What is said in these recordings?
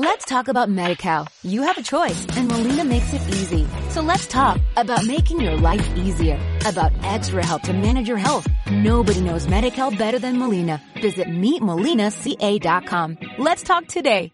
Let's talk about MediCal. You have a choice and Molina makes it easy. So let's talk about making your life easier, about extra help to manage your health. Nobody knows MediCal better than Molina. Visit meetmolinaca.com. Let's talk today.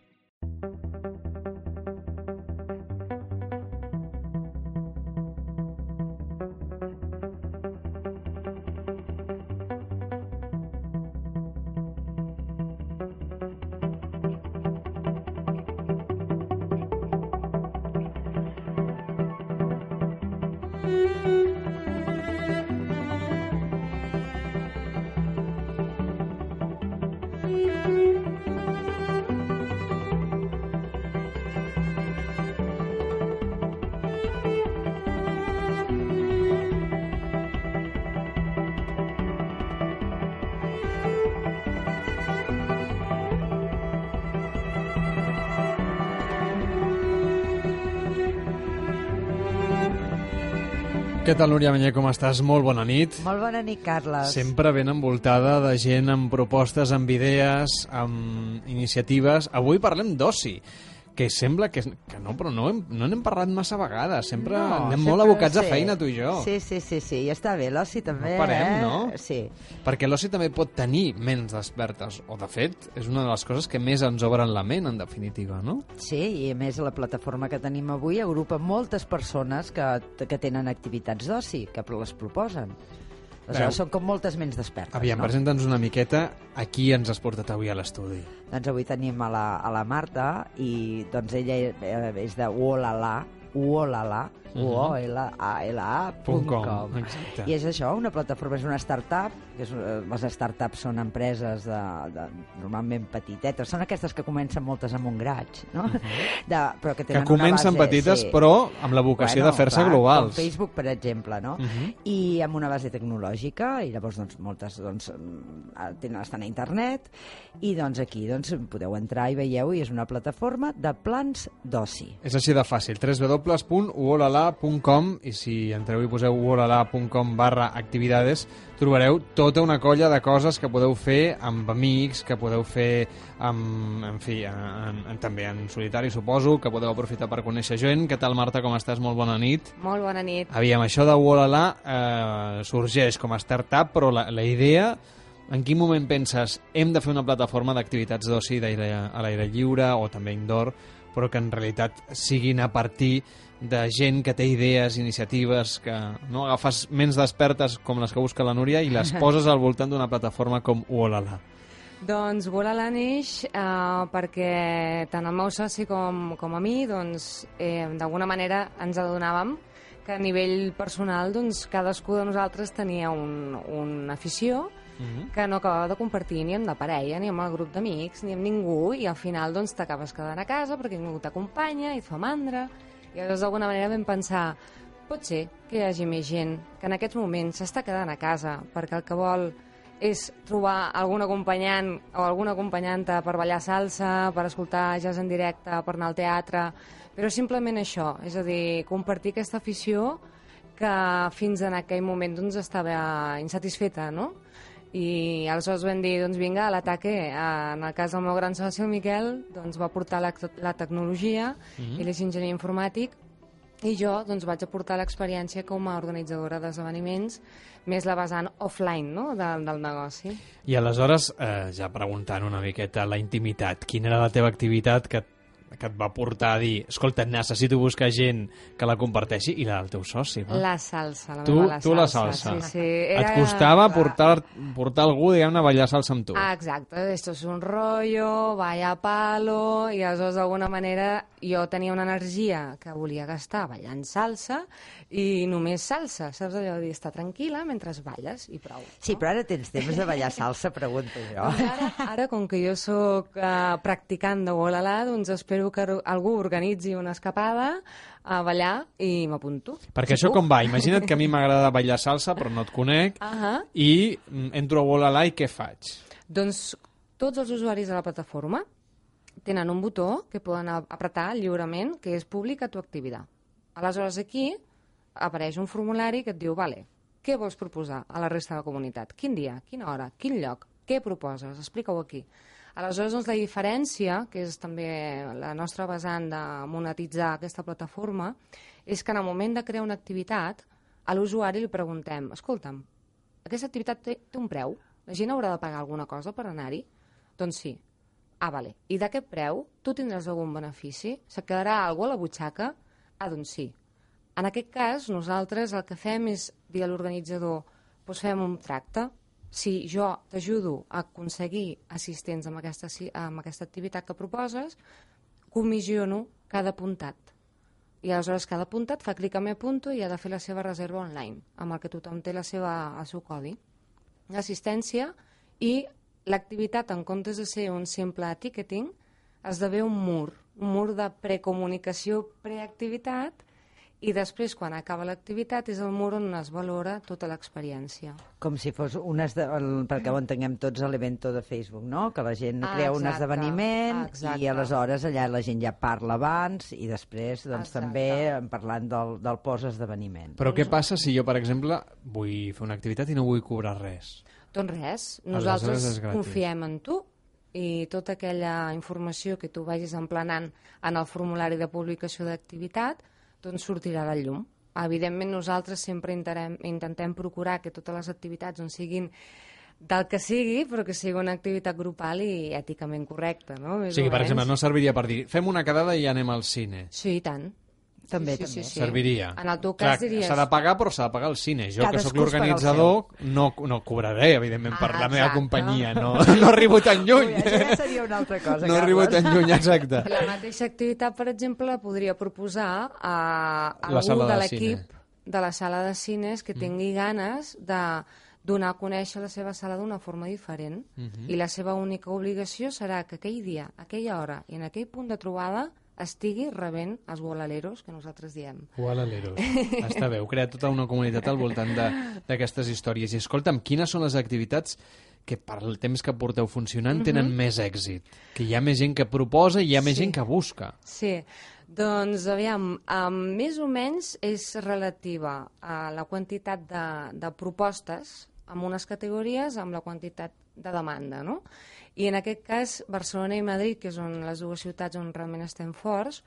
Què tal, Núria Manyer, com estàs? Molt bona nit. Molt bona nit, Carles. Sempre ben envoltada de gent amb propostes, amb idees, amb iniciatives. Avui parlem d'oci, que sembla que, que no, però no, hem, no n'hem parlat massa vegades. Sempre No, anem sempre- molt abocats a sí. feina, tu i jo. Sí, sí, sí, sí, i està bé, l'oci també, No parem, eh? no? Sí. Perquè l'oci també pot tenir ments despertes, o de fet, és una de les coses que més ens obren la ment, en definitiva, no? Sí, i a més la plataforma que tenim avui agrupa moltes persones que, que tenen activitats d'oci, que les proposen. Aleshores, són com moltes ments despertes, Aviam, no? presenta'ns una miqueta a qui ens has portat avui a l'estudi. Doncs avui tenim a la, a la Marta i doncs ella eh, és de Uolala, Uolala, U-O-L-A-L-A Punt punt com, com. exacte. I és això, una plataforma, és una startup, que és, eh, les startups són empreses de, de, normalment petitetes, són aquestes que comencen moltes amb un graig, no? de, però que Mhm. Que tenen comencen base, petites, sí. però amb la vocació de fer-se globals. Com Facebook, per exemple, no? Uh -huh. i amb una base tecnològica i llavors doncs, moltes doncs, mm, tenen, estan a internet i doncs aquí doncs, podeu entrar i veieu i és una plataforma de plans d'oci. És així de fàcil, www.uolala.com i si entreu i poseu uolala.com barra actividades trobareu tota una colla de coses que podeu fer amb amics, que podeu fer amb, en fi, en, en, també en solitari suposo, que podeu aprofitar per conèixer gent. Què tal Marta, com estàs? Molt bona nit. Molt bona nit. Aviam, això de Uolala eh, sorgeix com a startup, però la, la idea en quin moment penses hem de fer una plataforma d'activitats d'oci a l'aire lliure o també indoor, però que en realitat siguin a partir de gent que té idees, iniciatives, que no agafes ments despertes com les que busca la Núria i les poses al voltant d'una plataforma com Uolala. Doncs Volala neix eh, perquè tant el meu soci com, com a mi doncs, eh, d'alguna manera ens adonàvem que a nivell personal doncs, cadascú de nosaltres tenia un, una afició Mhm. que no acabava de compartir ni amb la parella, ni amb el grup d'amics, ni amb ningú, i al final doncs, t'acabes quedant a casa perquè ningú t'acompanya i et fa mandra. I llavors d'alguna manera vam pensar pot ser que hi hagi més gent que en aquests moments s'està quedant a casa perquè el que vol és trobar algun acompanyant o alguna acompanyanta per ballar salsa, per escoltar jazz en directe, per anar al teatre, però simplement això, és a dir, compartir aquesta afició que fins en aquell moment doncs, estava insatisfeta, no? I aleshores vam dir, doncs vinga, a l'ataque, en el cas del meu gran soci, el Miquel, doncs va portar la, la tecnologia, Mhm. ell és enginyer informàtic, i jo doncs, vaig aportar l'experiència com a organitzadora d'esdeveniments, més la vessant offline no? del, del negoci. I aleshores, eh, ja preguntant una miqueta la intimitat, quina era la teva activitat que, que et va portar a dir escolta, necessito buscar gent que la comparteixi i la del teu soci, no? La salsa, la Tu, la tu la salsa. Sí, sí. Et costava portar, portar algú, diguem-ne, a ballar salsa amb tu. Ah, exacte, esto es un rollo, vaya palo, i aleshores d'alguna manera jo tenia una energia que volia gastar ballant salsa i només salsa, saps allò de dir, està tranquil·la mentre balles i prou. Sí, però ara tens temps de ballar salsa, pregunto jo. Doncs ara, ara, com que jo sóc uh, practicant de Wolala, doncs espero que algú organitzi una escapada a ballar i m'apunto. Perquè Si això puc. com va? Imagina't que a mi m'agrada ballar salsa, però no et conec, Ahà. i mm, entro a Wolala i què faig? Doncs tots els usuaris de la plataforma tenen un botó que poden apretar lliurement, que és publica tu activitat. Aleshores aquí apareix un formulari que et diu, vale, què vols proposar a la resta de la comunitat? Quin dia? Quina hora? Quin lloc? Què proposes? Explica-ho aquí. Aleshores, doncs, la diferència, que és també la nostra vessant de monetitzar aquesta plataforma, és que en el moment de crear una activitat, a l'usuari li preguntem, escolta'm, aquesta activitat té, té un preu? La gent haurà de pagar alguna cosa per anar-hi? Doncs sí. Ah, vale. I d'aquest preu tu tindràs algun benefici? Se quedarà alguna a la butxaca? Ah, doncs sí. En aquest cas, nosaltres el que fem és dir a l'organitzador doncs fem un tracte. Si jo t'ajudo a aconseguir assistents amb aquesta, amb aquesta activitat que proposes, comissiono cada apuntat. I aleshores cada apuntat fa clic a mi apunto i ha de fer la seva reserva online, amb el que tothom té la seva, el seu codi. L'assistència i l'activitat, en comptes de ser un simple ticketing, esdevé un mur, un mur de precomunicació, preactivitat, i després, quan acaba l'activitat, és el mur on es valora tota l'experiència. Com si fos un esde... el, perquè ho entenguem tots a l'evento de Facebook, no? Que la gent Ah, crea un exacte, esdeveniment exacte. i aleshores allà la gent ja parla abans i després doncs, Exacte. també en parlant del, del post-esdeveniment. Però què passa si jo, per exemple, vull fer una activitat i no vull cobrar res? Doncs res, nosaltres confiem en tu i tota aquella informació que tu vagis emplenant en el formulari de publicació d'activitat doncs sortirà de llum. Evidentment nosaltres sempre intentem, intentem procurar que totes les activitats on siguin del que sigui, però que sigui una activitat grupal i èticament correcta, no? O Més sigui, o per exemple, no serviria per dir fem una quedada i anem al cine. Sí, i tant. També, sí, sí, també. sí, sí. Serviria. En el teu Clar, cas diries... S'ha de pagar, però s'ha de pagar al cine. Jo, que sóc el l'organitzador, no, no cobraré, evidentment, per Ah, la meva exacte. companyia. No, no arribo tan lluny. Ui, això ja seria una altra cosa, No arribo Carles. tan lluny, exacte. La mateixa activitat, per exemple, la podria proposar a La algú sala de de l'equip cine. de la sala de cines que tingui ganes de donar a conèixer la seva sala d'una forma diferent. I la seva única obligació serà que aquell dia, aquella hora i en aquell punt de trobada estigui rebent els gualaleros que nosaltres diem. Gualaleros. Està bé, heu creat tota una comunitat al voltant de- d'aquestes històries. I escolta'm, quines són les activitats que per el temps que porteu funcionant tenen més èxit? Que hi ha més gent que proposa i hi ha més Sí. gent que busca. Sí, doncs aviam, um, més o menys és relativa a la quantitat de, de propostes amb unes categories amb la quantitat de demanda, no? I en aquest cas, Barcelona i Madrid, que són les dues ciutats on realment estem forts,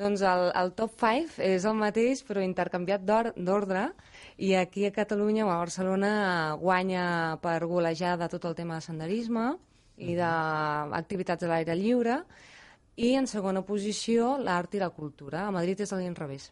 doncs el, el top 5 és el mateix però intercanviat d'or- d'ordre i aquí a Catalunya o a Barcelona guanya per golejada tot el tema de senderisme i d'activitats a l'aire lliure i en segona posició l'art i la cultura. A Madrid és a l'inrevés.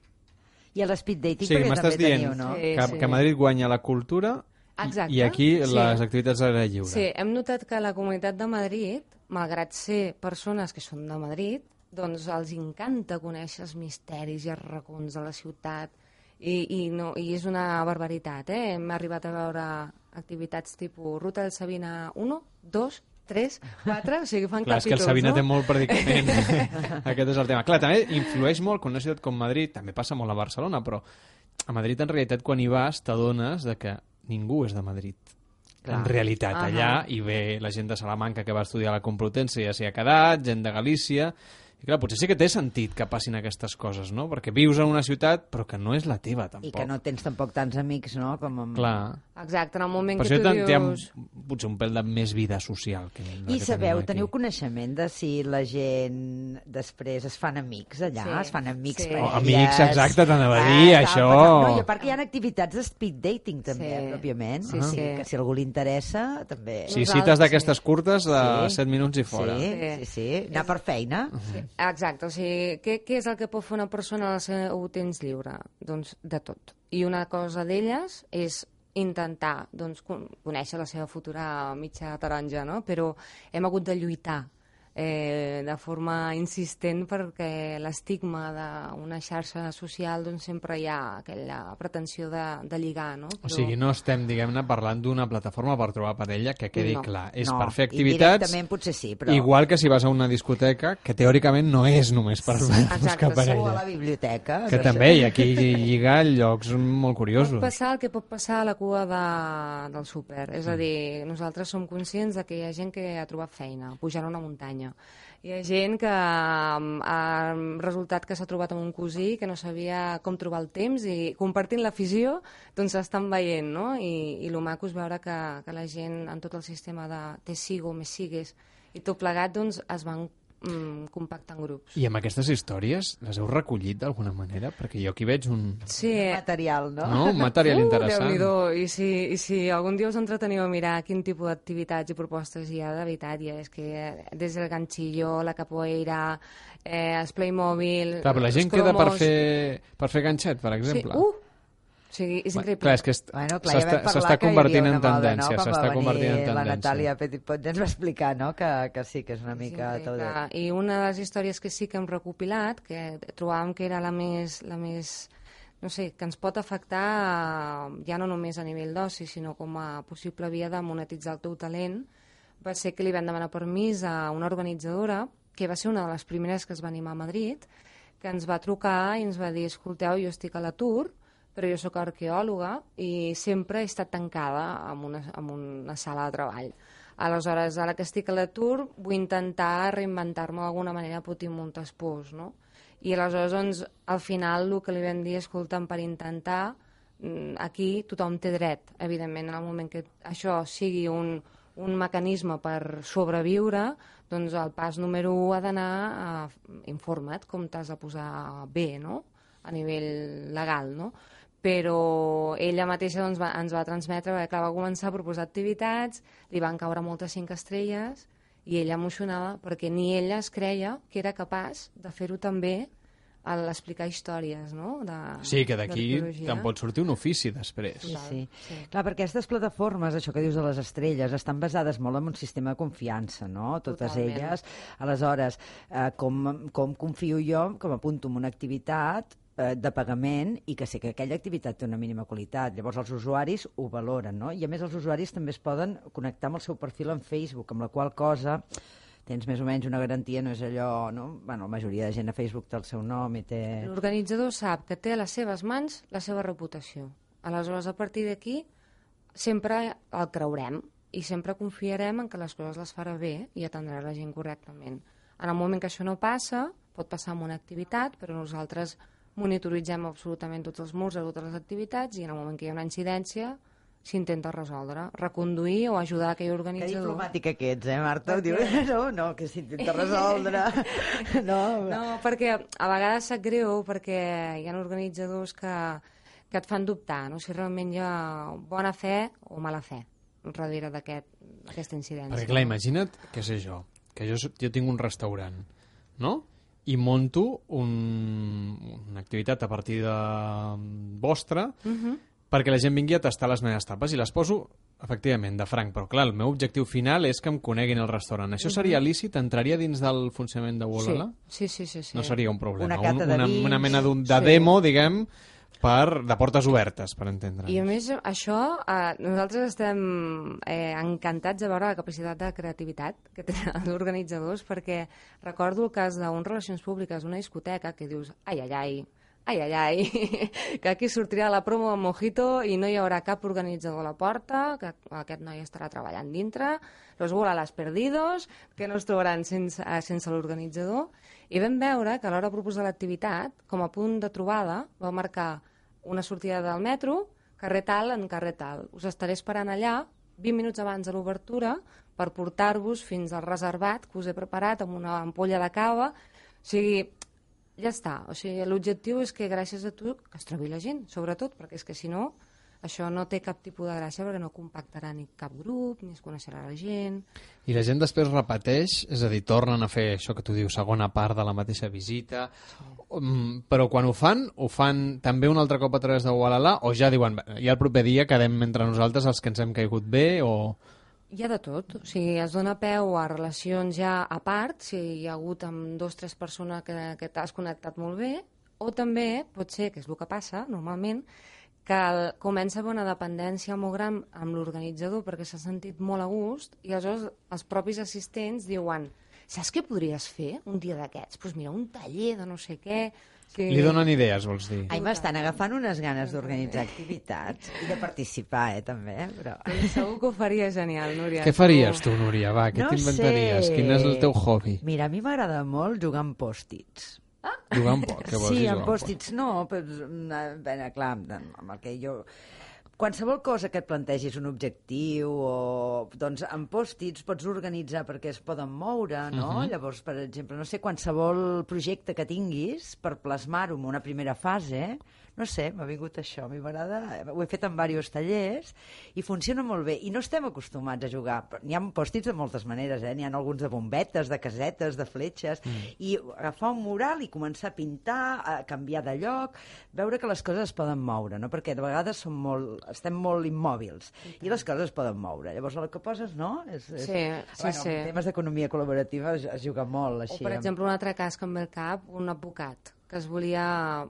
I a l'speed dating, Sí, perquè m'estàs també dient teniu, no? Sí. que, que a Madrid guanya la cultura Exacte, i aquí sí. les activitats a l'aire lliure. Sí, hem notat que la comunitat de Madrid, malgrat ser persones que són de Madrid, doncs els encanta conèixer els misteris i els racons de la ciutat i, i, no, i és una barbaritat, eh? Hem arribat a veure activitats tipus Ruta del Sabina 1, 2, 3, 4, o sigui, fan Clar, és que el capítols, Sabina no? té molt predicament. Aquest és el tema. Clar, també influeix molt que una ciutat com Madrid, també passa molt a Barcelona, però a Madrid en realitat quan hi vas t'adones de que ningú és de Madrid. Clar. En realitat, allà hi ve la gent de Salamanca que va estudiar a la Complutense i ja s'hi ha quedat, gent de Galícia... I clar, potser sí que té sentit que passin aquestes coses, no? Perquè vius en una ciutat però que no és la teva, tampoc. I que no tens tampoc tants amics, no? Com amb... Clar. Exacte, en el moment Per que tu dius... potser un pèl de més vida social. Que I que sabeu, teniu coneixement de si la gent després es fan amics allà? Sí, Es fan amics sí. per Oh, amics, exacte, t'anava a dir, tal, això. No, i a part que hi ha activitats de speed dating, també, Sí. pròpiament. Sí, sí. que si algú li interessa, també... Sí, Nosaltres, cites d'aquestes sí. curtes de Sí. 7 minuts i fora. Sí, Sí. sí, sí. Anar per feina. Exacte, o sigui, què, què és el que pot fer una persona al seu temps lliure? Doncs de tot. I una cosa d'elles és intentar doncs, con- conèixer la seva futura mitja taronja, no? però hem hagut de lluitar eh, de forma insistent perquè l'estigma d'una xarxa social doncs, sempre hi ha aquella pretensió de, de lligar. No? O sigui, no estem, diguem-ne, parlant d'una plataforma per trobar parella, que quedi No. clar. És no, per fer i activitats, directament potser sí, però... igual que si vas a una discoteca, que teòricament no és només per Exacte, buscar sí. O a parella. la biblioteca. Que també, i aquí lligar llocs molt Pot curiosos. passar el que pot passar a la cua de, del súper. És a dir, nosaltres som conscients de que hi ha gent que ha trobat feina, pujant una muntanya. Hi ha gent que um, ha resultat que s'ha trobat amb un cosí que no sabia com trobar el temps i compartint l'afició doncs s'estan veient, no? I, i el maco és veure que, que la gent en tot el sistema de te sigo, me sigues i tot plegat doncs, es van mm, compactar en grups. I amb aquestes històries les heu recollit d'alguna manera? Perquè jo aquí veig un, Sí, Material, no? no? un material interessant. Uh, Déu-n'hi-do. I si, I si algun dia us entreteniu a mirar quin tipus d'activitats i propostes hi ha, de veritat, ja és que eh, des del ganchillo, la capoeira, eh, els Playmobil... Clar, però la gent queda per cromos... fer, per fer ganxet, per exemple. Sí, uh! O sigui, és Bueno, increïble. Clar, és que est- Bueno, ja s'està s'està convertint en tendència, no? S'està convertint en venir La tendència. Natàlia Petitpot ja ens va explicar, no?, que, que sí, que és una mica tot... increïble. I una de les històries que sí que hem recopilat, que trobàvem que era la més, la més no sé, que ens pot afectar eh, ja no només a nivell d'oci, sinó com a possible via de monetitzar el teu talent, va ser que li vam demanar permís a una organitzadora, que va ser una de les primeres que es va animar a Madrid, que ens va trucar i ens va dir, escolteu, jo estic a l'atur, però jo sóc arqueòloga i sempre he estat tancada en una, en una sala de treball. Aleshores, ara que estic a l'atur, vull intentar reinventar-me d'alguna manera putir moltes pors, no? I aleshores, doncs, al final, el que li vam dir, escolta'm, per intentar, mm, aquí tothom té dret, evidentment, en el moment que això sigui un, un mecanisme per sobreviure, doncs el pas número 1 ha d'anar informa't com t'has de posar bé, no?, a nivell legal, no? Però ella mateixa doncs, va, ens va transmetre, perquè clar, va començar a proposar activitats, li van caure moltes cinc estrelles, i ella emocionava perquè ni ella es creia que era capaç de fer-ho també a l'explicar històries, no? De, Sí, que d'aquí te'n pot sortir un ofici després. Sí, sí. Sí. Clar, perquè aquestes plataformes, això que dius de les estrelles, estan basades molt en un sistema de confiança, no? Totes Totalment. elles. Aleshores, eh, com, com confio jo, com apunto en una activitat eh, de pagament i que sé que aquella activitat té una mínima qualitat. Llavors els usuaris ho valoren, no? I a més els usuaris també es poden connectar amb el seu perfil en Facebook, amb la qual cosa tens més o menys una garantia, no és allò, no? Bueno, la majoria de gent a Facebook té el seu nom i té... L'organitzador sap que té a les seves mans la seva reputació. Aleshores, a partir d'aquí, sempre el creurem i sempre confiarem en que les coses les farà bé i atendrà la gent correctament. En el moment que això no passa, pot passar amb una activitat, però nosaltres monitoritzem absolutament tots els murs de totes les activitats i en el moment que hi ha una incidència s'intenta resoldre, reconduir o ajudar aquell Que organitzador. diplomàtica que ets, eh, Marta? Diu, què? no, no, que s'intenta resoldre. no, No, perquè a vegades sap greu perquè hi ha organitzadors que, que et fan dubtar, no? si realment hi ha bona fe o mala fe darrere d'aquest- d'aquesta incidència. Perquè clar, imagina't, què sé jo, que jo, jo tinc un restaurant, no? I monto un, una activitat a partir de vostra Uh -huh. perquè la gent vingui a tastar les meves tapes i les poso, efectivament, de franc. Però clar, el meu objectiu final és que em coneguin el restaurant. Això seria lícit? Entraria dins del funcionament de Wolala? Sí, sí, sí, sí. No seria un problema. Una cata de una, vins. una mena d'un de Sí. demo, diguem, per, de portes obertes, per entendre. I a més, això, eh, nosaltres estem eh, encantats de veure la capacitat de creativitat que tenen els organitzadors, perquè recordo el cas d'unes relacions públiques, una discoteca, que dius, ai, ai, ai, ai, ai, ai, que aquí sortirà la promo amb Mojito i no hi haurà cap organitzador a la porta, que aquest noi estarà treballant dintre, los les perdidos, que no es trobaran sense, eh, sense l'organitzador. I vam veure que a l'hora de proposar l'activitat, com a punt de trobada, va marcar una sortida del metro, carrer tal en carrer tal. Us estaré esperant allà 20 minuts abans de l'obertura per portar-vos fins al reservat que us he preparat amb una ampolla de cava. O sigui, ja està. O sigui, l'objectiu és que gràcies a tu es trobi la gent, sobretot, perquè és que si no, això no té cap tipus de gràcia perquè no compactarà ni cap grup, ni es coneixerà la gent... I la gent després repeteix, és a dir, tornen a fer això que tu dius, segona part de la mateixa visita, um, però quan ho fan, ho fan també un altre cop a través de Ualala, o ja diuen, "Bé, ja el proper dia quedem entre nosaltres els que ens hem caigut bé, o... Hi ha de tot. O sigui, es dona peu a relacions ja a part, si hi ha hagut amb dos o tres persones que, que t'has connectat molt bé, o també pot ser, que és el que passa normalment, que el, comença a haver una dependència molt gran amb l'organitzador perquè s'ha sentit molt a gust i aleshores els propis assistents diuen saps què podries fer un dia d'aquests? Doncs pues mira, un taller de no sé què... Sí. Li donen idees, vols dir? Ai, m'estan agafant unes ganes d'organitzar activitats i de participar, eh, també, però... Segur que ho faria genial, Núria. Què faries tu, Núria? Va, què No t'inventaries? sé. Quin és el teu hobby? Mira, a mi m'agrada molt jugar amb pòstits. Jugar un poc, què vols sí, amb jugar pòstits no, però, mm, bé, clar, amb el que jo qualsevol cosa que et plantegis un objectiu o doncs amb pòstits pots organitzar perquè es poden moure, no? Uh -huh. Llavors, per exemple, no sé, qualsevol projecte que tinguis per plasmar-ho en una primera fase, no sé, m'ha vingut això, a mi m'agrada, ho he fet en diversos tallers i funciona molt bé. I no estem acostumats a jugar. N'hi ha pòstits de moltes maneres, eh? N'hi ha alguns de bombetes, de casetes, de fletxes, mm. i agafar un mural i començar a pintar, a canviar de lloc, veure que les coses es poden moure, no? Perquè de vegades som molt, estem molt immòbils i, i les coses es poden moure. Llavors el que poses, no? És, és... Sí, sí, bueno, sí. En temes d'economia col·laborativa es, es juga molt així. O, per exemple, un altre cas que em ve al cap, un advocat que es volia...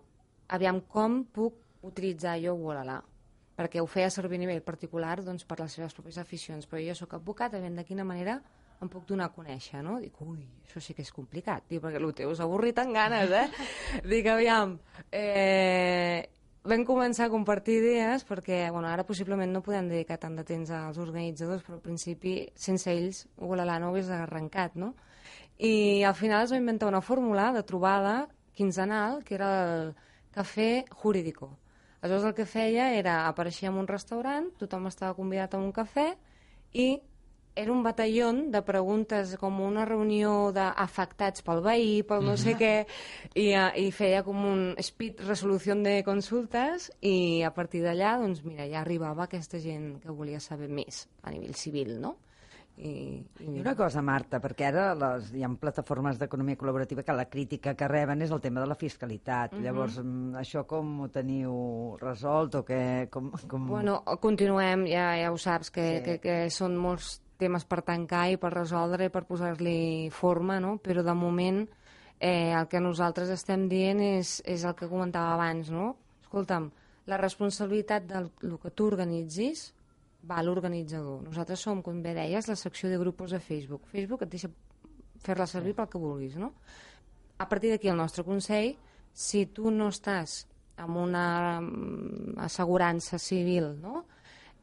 Aviam, com puc utilitzar jo Wolala? Perquè ho feia servir a nivell particular doncs, per les seves pròpies aficions, però jo sóc advocat, aviam de quina manera em puc donar a conèixer, no? Dic, ui, això sí que és complicat, dic, perquè el teu és avorrit en ganes, eh? Dic, aviam, eh, vam començar a compartir idees perquè, bueno, ara possiblement no podem dedicar tant de temps als organitzadors, però al principi, sense ells, Wolala no hagués arrencat, no? I al final es va inventar una fórmula de trobada quinzenal, que era el cafè jurídico. Aleshores el que feia era, apareixia en un restaurant, tothom estava convidat a un cafè i era un batalló de preguntes com una reunió d'afectats pel veí, pel no sé què, i, eh, i feia com un speed resolució de consultes i a partir d'allà, doncs mira, ja arribava aquesta gent que volia saber més a nivell civil, no? I, I una cosa, Marta, perquè ara les, hi ha plataformes d'economia col·laborativa que la crítica que reben és el tema de la fiscalitat. Uh -huh. Llavors, mm, això com ho teniu resolt o que, com, com... Bueno, continuem, ja, ja ho saps, que, Sí. que, que són molts temes per tancar i per resoldre i per posar-li forma, no? però de moment eh, el que nosaltres estem dient és, és el que comentava abans, no? Escolta'm, la responsabilitat del el que tu organitzis va a l'organitzador. Nosaltres som, com bé deies, la secció de grupos de Facebook. Facebook et deixa fer-la servir pel que vulguis, no? A partir d'aquí el nostre consell, si tu no estàs amb una mm, assegurança civil, no?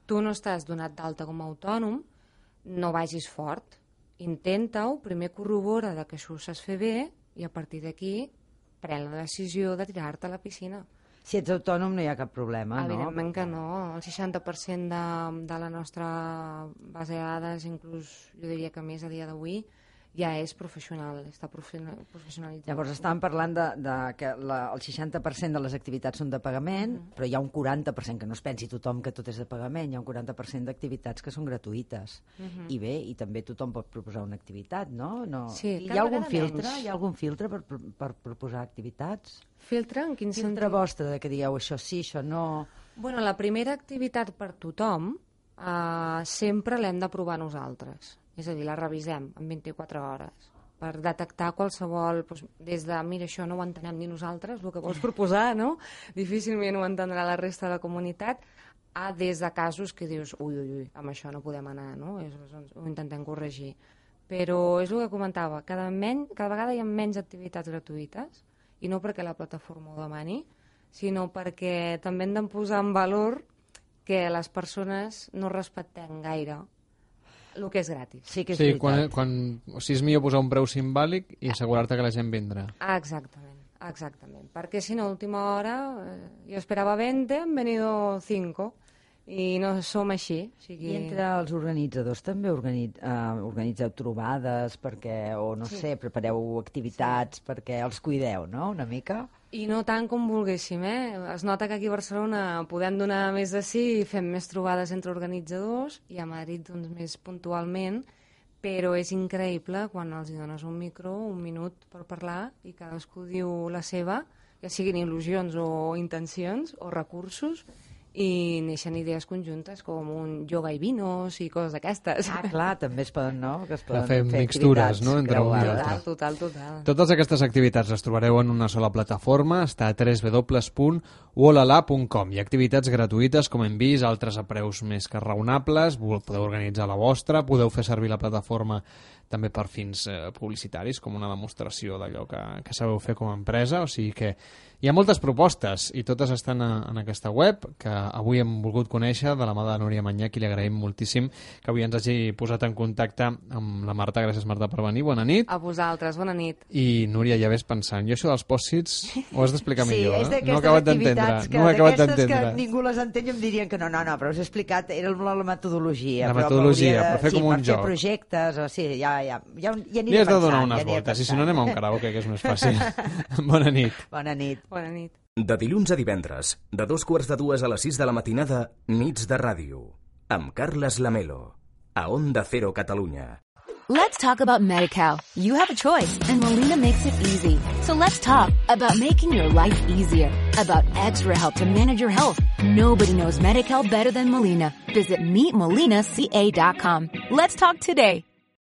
tu no estàs donat d'alta com a autònom, no vagis fort. Intenta-ho, primer corrobora de que això ho saps fer bé i a partir d'aquí pren la decisió de tirar-te a la piscina. Si ets autònom no hi ha cap problema, no? Evidentment que no. El 60% de, de la nostra base de dades, inclús jo diria que més a dia d'avui, ja és professional, està professional- professionalitzat. Llavors estàvem parlant de, de que la, el 60% de les activitats són de pagament, Mhm. però hi ha un 40%, que no es pensi tothom que tot és de pagament, hi ha un 40% d'activitats que són gratuïtes. I bé, i també tothom pot proposar una activitat, no? no... Sí, hi ha algun filtre? menys. Hi ha algun filtre per, per, per proposar activitats? Filtre en quin Filtre sentit? vostre de que digueu això sí, això no... Bueno, la primera activitat per tothom eh, sempre l'hem de provar nosaltres. És a dir, la revisem en 24 hores per detectar qualsevol, doncs, des de, mira, això no ho entenem ni nosaltres, el que vols proposar, no? Difícilment ho entendrà la resta de la comunitat, a des de casos que dius, ui, ui, ui, amb això no podem anar, no? És, doncs, ho intentem corregir. Però és el que comentava, cada, men cada vegada hi ha menys activitats gratuïtes, i no perquè la plataforma ho demani, sinó perquè també hem de posar en valor que les persones no respectem gaire el que és gratis. Sí que és Sí, veritat. quan, quan, o sigui, és millor posar un preu simbòlic i assegurar-te que la gent vindrà. Exactament, exactament. Perquè si no, a última hora, eh, jo esperava 20, han venido 5, i no som així. O sigui... I entre els organitzadors també organit, uh, organitzeu trobades perquè, o no Sí. sé, prepareu activitats perquè els cuideu, no?, una mica? I no tant com volguéssim, eh? Es nota que aquí a Barcelona podem donar més de sí i fem més trobades entre organitzadors i a Madrid doncs, més puntualment, però és increïble quan els dones un micro, un minut per parlar i cadascú diu la seva, ja siguin il·lusions o intencions o recursos, i neixen idees conjuntes com un yoga i vinos i coses d'aquestes. Ah, clar, també es poden, no?, que es poden fer fer mixtures, no?, entre un i. Total, total, total. Totes aquestes activitats les trobareu en una sola plataforma, està a www.wolala.com. Ha activitats gratuïtes, com hem vist, altres a preus més que raonables, podeu organitzar la vostra, podeu fer servir la plataforma també per fins eh, publicitaris, com una demostració d'allò que, que sabeu fer com a empresa, o sigui que Hi ha moltes propostes i totes estan a, en aquesta web que avui hem volgut conèixer de la mà de Núria Manyac i li agraïm moltíssim que avui ens hagi posat en contacte amb la Marta. Gràcies, Marta, per venir. Bona nit. A vosaltres, bona nit. I, Núria, ja ves pensant, jo això dels pòssits ho has d'explicar Sí, millor. és eh? No he acabat d'entendre. No he acabat d'aquestes que d'entendre. ningú les entén i em dirien que no, no, no, però us he explicat, era la, la metodologia. La però metodologia, m'hauria però fer sí, com un joc. projectes, o sí, ja, ja, ja, ja Li aniré has de donar unes ja voltes, i si no anem a un karaoke, que és més fàcil. Bona nit. Bona nit. Bona nit. De dilluns a divendres, de dos quarts de dues a les sis de la matinada, nits de ràdio. Amb Carles Lamelo. A Onda Cero Catalunya. Let's talk about MediCal. You have a choice, and Molina makes it easy. So let's talk about making your life easier, about extra help to manage your health. Nobody knows MediCal better than Molina. Visit meetmolinaca.com. Let's talk today.